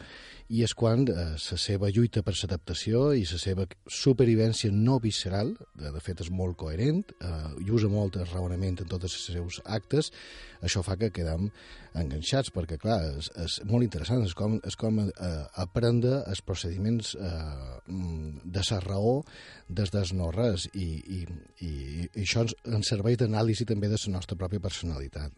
i és quan eh, la seva lluita per l'adaptació i la seva supervivència no visceral, de, de fet és molt coherent, eh, i usa molt el raonament en tots els seus actes, això fa que quedem enganxats, perquè, clar, és, és molt interessant, és com, és com eh, aprendre els procediments eh, de la raó des del no-res, i, i, i, i això ens, ens serveix d'anàlisi també de la nostra pròpia personalitat.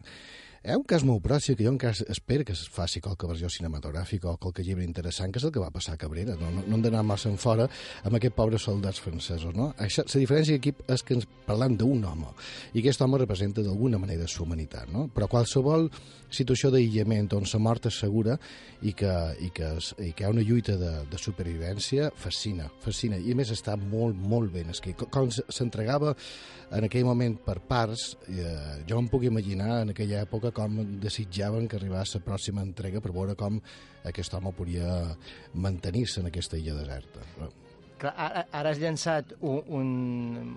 Hi ha un cas molt pròxim que jo encara espero que es faci qualque versió cinematogràfica o qualque llibre interessant, que és el que va passar a Cabrera. No, no, no hem d'anar massa en fora amb aquests pobres soldats francesos. No? Això, la diferència aquí és que ens parlam d'un home, i aquest home representa d'alguna manera la humanitat. No? Però qualsevol situació d'aïllament on la mort és segura i que, i que, i que hi ha una lluita de, de supervivència fascina, fascina. I a més està molt, molt ben escrit. Com s'entregava en aquell moment per parts, eh, jo em puc imaginar en aquella època com desitjaven que arribés la pròxima entrega per veure com aquest home podia mantenir-se en aquesta illa deserta. Clar, ara, ara has llançat un, un,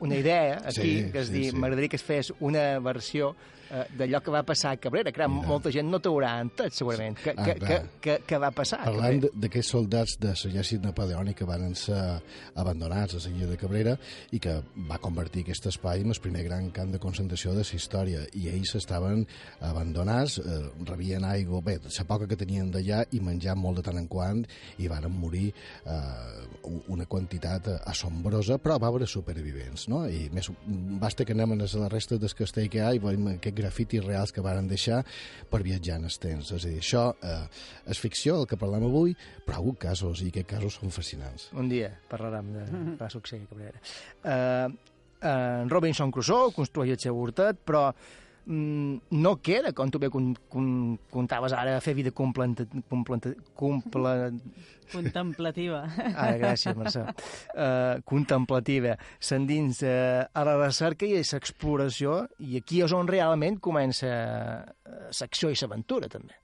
una idea aquí, Sí, que és sí, dir, sí. m'agradaria que es fes una versió eh, d'allò que va passar a Cabrera. Clar, molta gent no t'haurà entès, segurament, que, Ah, que, que, que, que va passar. a Parlant d'aquests soldats de l'exèrcit napoleònic que van ser abandonats a la illa de Cabrera i que va convertir aquest espai en el primer gran camp de concentració de la història i ells estaven abandonats, eh, rebien aigua, bé, la poca que tenien d'allà i menjar molt de tant en quant i varen morir eh, una quantitat assombrosa, però va haver supervivents, no? I més, basta que anem a les restes del castell que hi ha i veiem aquests grafitis reals que varen deixar per viatjar en els temps. És a dir, això eh, és ficció, el que parlem avui, però hi ha hagut casos, i aquests casos són fascinants. Un dia parlarem de va succeir Cabrera. Uh, uh, Robinson Crusoe construeix el seu hortet, però no queda, com tu bé con, con, contaves ara, a fer vida complenta, complenta, comple, Contemplativa. Ara, gràcies, Mercè. Uh, contemplativa. S'endins uh, a la recerca i a l'exploració, i aquí és on realment comença l'acció i l'aventura, també.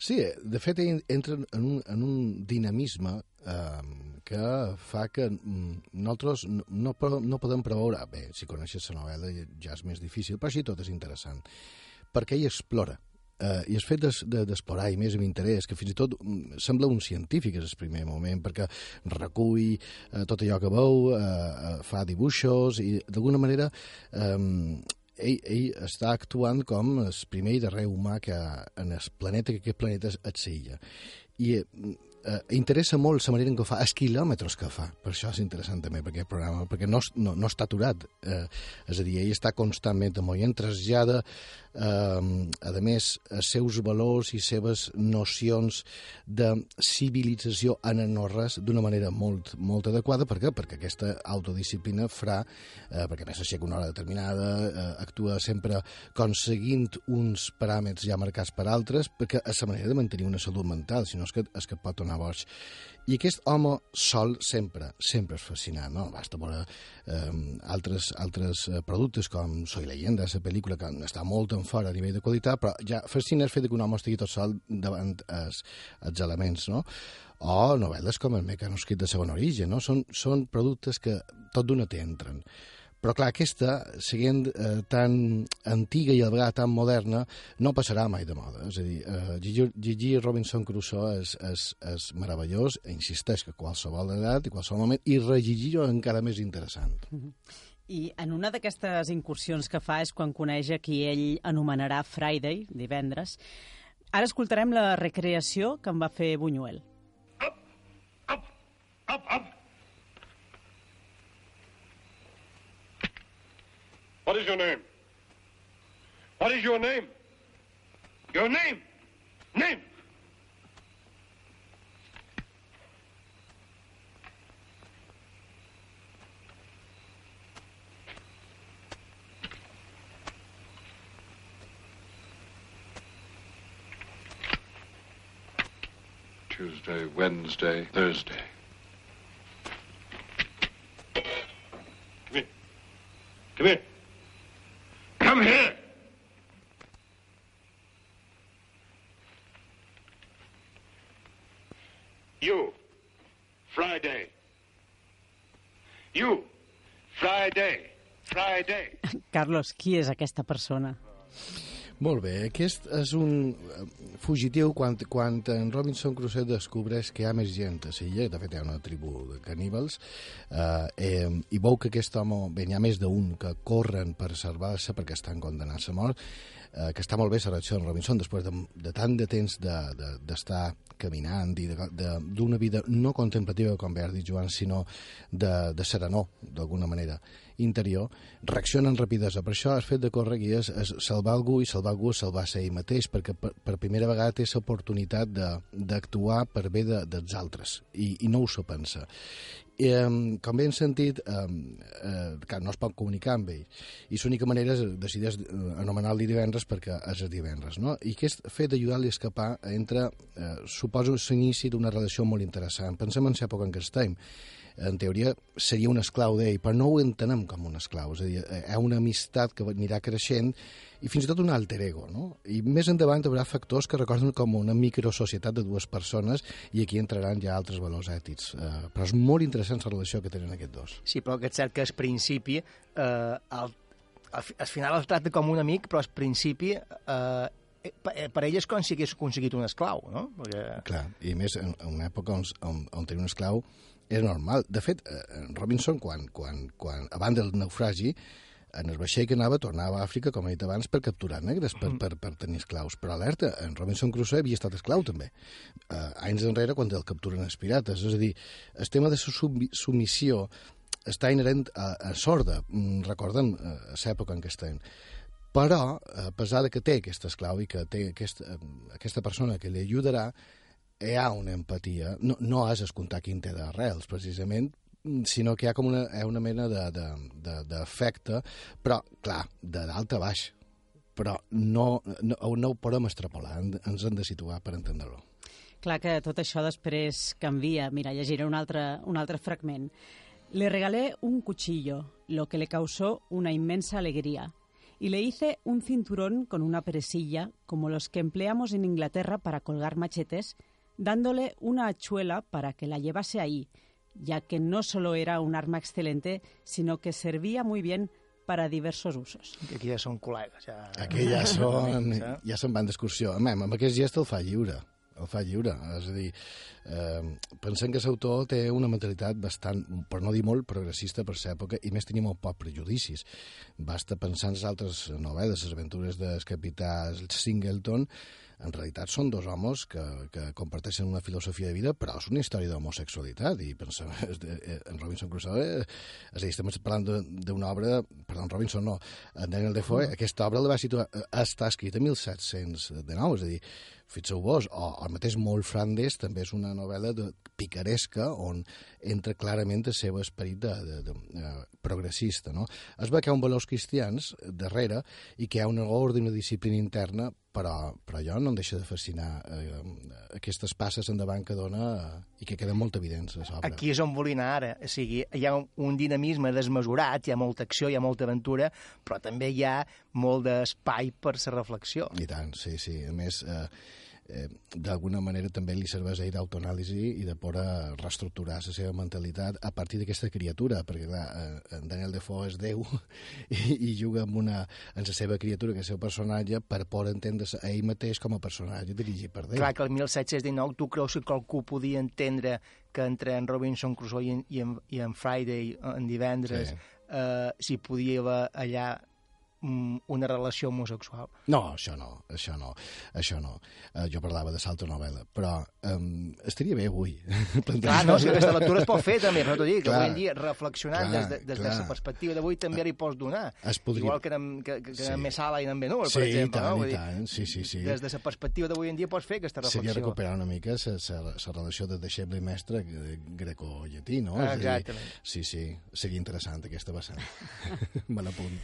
Sí, de fet, en- entra en un, en un dinamisme eh, que fa que mm, nosaltres no, no, po- no podem preveure... Bé, si coneixes la novel·la ja és més difícil, però així tot és interessant. Perquè ell explora. Eh, I el fet d'explorar i més amb interès, que fins i tot mm, sembla un científic en el primer moment, perquè recull eh, tot allò que veu, eh, eh, fa dibuixos i d'alguna manera eh, ell, ell està actuant com el primer i darrer humà que en el planeta, que aquest planeta és és la illa. I eh, interessa molt la manera en què fa, els quilòmetres que fa. Per això és interessant també per aquest programa, perquè no, no, no està aturat. Eh, és a dir, ell està constantment en moviment, trasllada, eh, a més, els seus valors i seves nocions de civilització en no-res d'una manera molt, molt adequada. Per què? Perquè aquesta autodisciplina farà, eh, perquè a més s'aixeca una hora determinada, eh, actua sempre aconseguint uns paràmetres ja marcats per altres, perquè és la manera de mantenir una salut mental, si no és que, és que pot donar boig. I aquest home sol sempre, sempre és fascinant, no? Basta veure eh, altres, altres eh, productes com Soy leyenda, la pel·lícula que està molt en fora a nivell de qualitat, però ja fascina el fet que un home estigui tot sol davant els, els elements, no? O novel·les com el mecanoscrit de segon origen, no? Són, són productes que tot d'una t'entren. Però clar, aquesta, sent eh, tan antiga i a la vegada tan moderna, no passarà mai de moda. És a dir, eh, Gigi, Robinson Crusoe és, és, és meravellós, e insisteix que qualsevol edat i qualsevol moment, i és encara més interessant. I en una d'aquestes incursions que fa és quan coneix a qui ell anomenarà Friday, divendres. Ara escoltarem la recreació que en va fer Buñuel. What is your name? What is your name? Your name? Name? Tuesday, Wednesday, Thursday. Come here. Come here. Come here! You, Friday. You, Friday. Friday. Carlos, qui és aquesta persona? Ah. Molt bé, aquest és un eh, fugitiu quan, quan en Robinson Crusoe descobreix que hi ha més gent a l'illa, de fet hi ha una tribu de caníbals, eh, eh, i veu que aquest home, bé, n'hi ha més d'un que corren per salvar-se perquè estan condenats a mort, eh, que està molt bé la reacció en Robinson després de, de tant de temps d'estar de, de, caminant i d'una vida no contemplativa, com bé has dit, Joan, sinó de, de serenor, d'alguna manera interior, reaccionen rapidesa. Per això el fet de córrer i és, salvar algú i salvar algú és salvar-se ell mateix, perquè per, per primera vegada té l'oportunitat d'actuar per bé de, dels altres, i, i no ho pensa. Um, com bé hem sentit, um, uh, que no es pot comunicar amb ell, i l'única manera és decidir anomenar-li divendres perquè és el divendres, no? I aquest fet d'ajudar-li a escapar entre, uh, suposo, l'inici d'una relació molt interessant. Pensem en l'època en què estem en teoria seria un esclau d'ell, però no ho entenem com un esclau, és a dir, hi ha una amistat que anirà creixent i fins i tot un alter ego, no? I més endavant hi haurà factors que recorden com una microsocietat de dues persones i aquí entraran ja altres valors ètics. Uh, però és molt interessant la relació que tenen aquests dos. Sí, però que és cert que al principi eh, al, al, al final el tracta com un amic, però al principi eh, per, per ell és com si hagués aconseguit un esclau, no? Perquè... Clar, i més en, en una època on, on, on tenir un esclau és normal. De fet, eh, Robinson, quan, quan, quan, abans del naufragi, en el vaixell que anava tornava a Àfrica, com he dit abans, per capturar negres, per, per, per tenir esclaus. Però alerta, en Robinson Crusoe havia estat esclau també, eh, anys enrere quan el capturen els pirates. És a dir, el tema de la submissió està inherent a, a sorda, mm, recordem a eh, l'època en què estem. Però, a pesar de que té aquest esclau i que té aquesta, aquesta persona que li ajudarà, hi ha una empatia. No, no has escoltar quin té d'arrels, precisament, sinó que hi ha com una, una mena d'efecte, de, de, però, clar, de dalt a baix. Però no, no, no ho podem extrapolar, ens hem de situar per entendre-ho. Clar que tot això després canvia. Mira, llegiré un altre, un altre fragment. Le regalé un cuchillo, lo que le causó una inmensa alegría, y le hice un cinturón con una peresilla, como los que empleamos en Inglaterra para colgar machetes, dándole una hachuela para que la llevase ahí, ya que no solo era un arma excelente, sino que servía muy bien para diversos usos. Aquí ja són col·legues. Ja... Aquí ja són... ja se'n van d'excursió. Home, amb aquest gest el fa lliure el fa lliure. És a dir, eh, pensem que l'autor té una mentalitat bastant, per no dir molt, progressista per l'època, i més tenia molt poc prejudicis. Basta pensar en les altres novel·les, les aventures del capità Singleton, en realitat són dos homes que, que comparteixen una filosofia de vida, però és una història d'homosexualitat, i pensem, eh, en Robinson Crusoe, eh, és a dir, estem parlant d'una obra, perdó, Robinson no, en Daniel Defoe, aquesta obra la va situar, eh, està escrita en 1709, és a dir, fixeu vos, o el mateix Molt Flandes també és una novel·la de, picaresca on entra clarament el seu esperit de, de, de, de progressista. No? Es veu que hi ha un valors cristians darrere i que hi ha una ordre i una disciplina interna, però, però jo no em deixa de fascinar eh, aquestes passes endavant que dona eh, i que queden molt evidents a l'obra. Aquí és on volia anar ara. O sigui, hi ha un, un dinamisme desmesurat, hi ha molta acció, hi ha molta aventura, però també hi ha molt d'espai per la reflexió. I tant, sí, sí. A més, eh, eh, d'alguna manera també li serveix a ell d'autoanàlisi i de poder reestructurar la seva mentalitat a partir d'aquesta criatura, perquè clar, eh, en Daniel Defoe és Déu i, i juga amb una, en la seva criatura, que és el seu personatge, per poder entendre a ell mateix com a personatge dirigit per Déu. Clar que el 1719 tu creus que qualcú podia entendre que entre en Robinson Crusoe i en, i en, i en Friday, en divendres, sí. eh, s'hi podia haver allà una relació homosexual. No, això no, això no, això no. Uh, jo parlava de salto novel·la, però um, estaria bé avui. Clar, no, si aquesta lectura es pot fer també, però t'ho dic, clar, avui en dia reflexionant clar, des de, des de la perspectiva d'avui també li pots donar. Es podria... Igual que anem, que, que, que sí. més sala i anem Benur, sí, per exemple. Tant, no? i tant, sí, sí, sí. Des de la perspectiva d'avui en dia pots fer aquesta reflexió. Seria recuperar una mica la relació de deixeble i mestre greco-llatí, no? Ah, exactament. Dir, sí, sí, seria interessant aquesta vessant. Me l'apunt.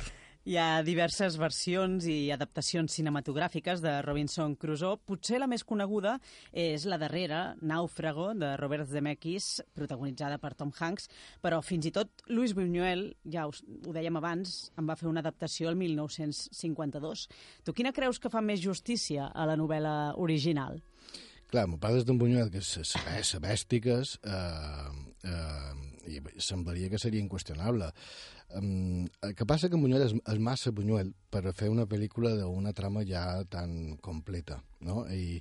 Hi ha diverses versions i adaptacions cinematogràfiques de Robinson Crusoe. Potser la més coneguda és la darrera, Náufrago, de Robert Zemeckis, protagonitzada per Tom Hanks, però fins i tot Luis Buñuel, ja us, ho dèiem abans, en va fer una adaptació el 1952. Tu quina creus que fa més justícia a la novel·la original? Clar, me parles d'en Buñuel, que és sabèstiques, eh, eh, i semblaria que seria inqüestionable. Um, el que passa que Buñuel és, és massa Buñuel per fer una pel·lícula d'una trama ja tan completa, no? I,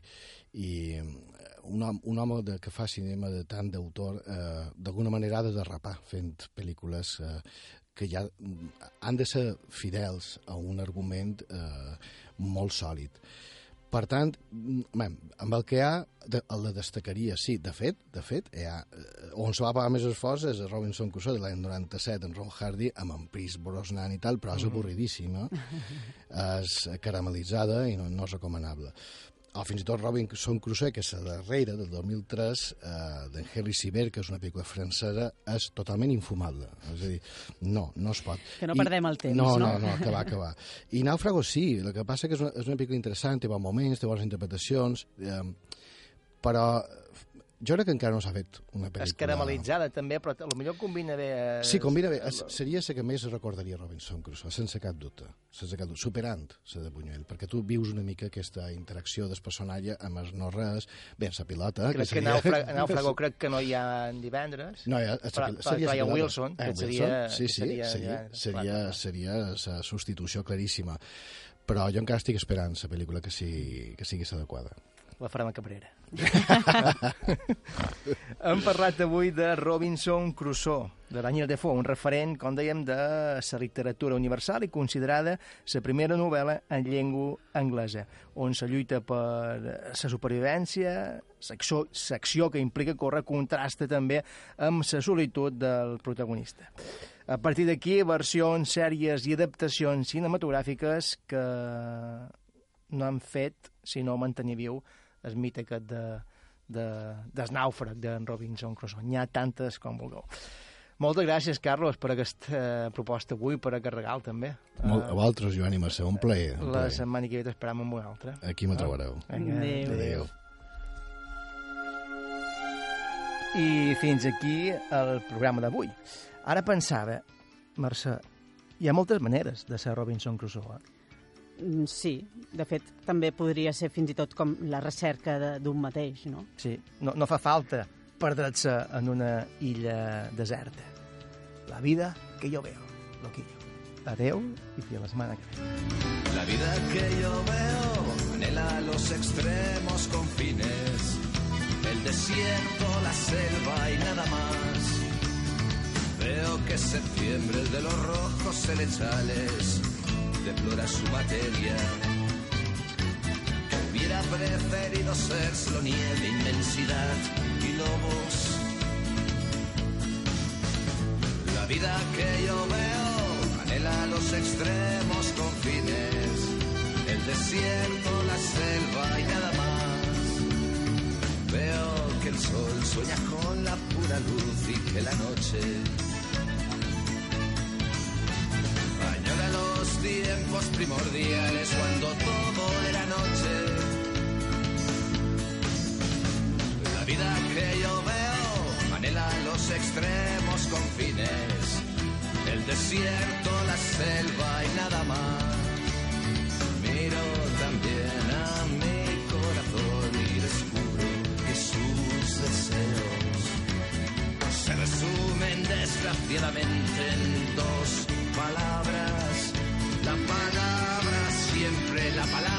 i un, home, un home de, que fa cinema de tant d'autor, eh, d'alguna manera ha de derrapar fent pel·lícules eh, que ja han de ser fidels a un argument eh, molt sòlid. Per tant, bé, amb el que hi ha, de, el de destacaria, sí, de fet, de fet, hi ha, eh, on se va pagar més esforç és a Robinson Crusoe de l'any 97, en Ron Hardy, amb en Pierce Brosnan i tal, però és avorridíssima, és caramelitzada i no, no és recomanable o fins i tot Robinson Crusoe, que és la darrera, del 2003, eh, d'en Henry Siver, que és una pel·lícula francesa, és totalment infumable. És a dir, no, no es pot. Que no I, perdem el temps, no? No, no, no, que va, que va. I Nàufrago sí, el que passa que és una, és una pel·lícula interessant, té bons moments, té bones interpretacions, eh, però jo crec que encara no s'ha fet una pel·lícula... És caramelitzada, també, però potser combina bé... Eh, Sí, combina bé. Es, seria la que més recordaria Robinson Crusoe, sense cap dubte. Sense cap dubte. Superant la de Buñuel, perquè tu vius una mica aquesta interacció del personatge amb els no res, bé, la pilota... Crec que, seria... que Nàufrago, Nàufrago crec que no hi ha divendres. No, ha, però, seria però hi ha Wilson, que eh, seria... Sí, sí, seria, seria, seria, seria la substitució claríssima. Però jo encara estic esperant la pel·lícula que sigui, que sigui adequada la farem a Cabrera. Hem parlat avui de Robinson Crusoe, de Daniel Defoe, un referent, com dèiem, de la literatura universal i considerada la primera novel·la en llengua anglesa, on se lluita per la supervivència, l'acció que implica córrer contrasta també amb la solitud del protagonista. A partir d'aquí, versions, sèries i adaptacions cinematogràfiques que no han fet sinó mantenir viu el mite aquest de, de, del nàufrag d'en Robinson Crusoe. N'hi ha tantes com vulgueu. Moltes gràcies, Carlos, per aquesta proposta avui, per aquest regal, també. Molt, a vosaltres, Joan i Mercè, un plaer. Un la setmana que ve t'esperam amb una altra. Aquí me trobareu. Vinga, Adéu. Adéu. I fins aquí el programa d'avui. Ara pensava, Mercè, hi ha moltes maneres de ser Robinson Crusoe. Eh? Mm, Sí, de fet, també podria ser fins i tot com la recerca de- d'un mateix, no? Sí, no, no fa falta perdre's en una illa deserta. La vida que yo veo, loquillo. Adeu i fins la setmana que ve. La vida que yo veo anhela los extremos confines, el desierto, la selva y nada más. Veo que septiembre de los rojos celestiales deplora su materia. Hubiera preferido ser solo nieve, inmensidad y lobos. La vida que yo veo anhela los extremos confines, el desierto, la selva y nada más. Veo que el sol sueña con la pura luz y que la noche tiempos primordiales cuando todo era noche. La vida que yo veo anhela los extremos confines, el desierto, la selva y nada más. Miro también a mi corazón y descubro que sus deseos se resumen desgraciadamente en dos palabras. La palabra siempre, la palabra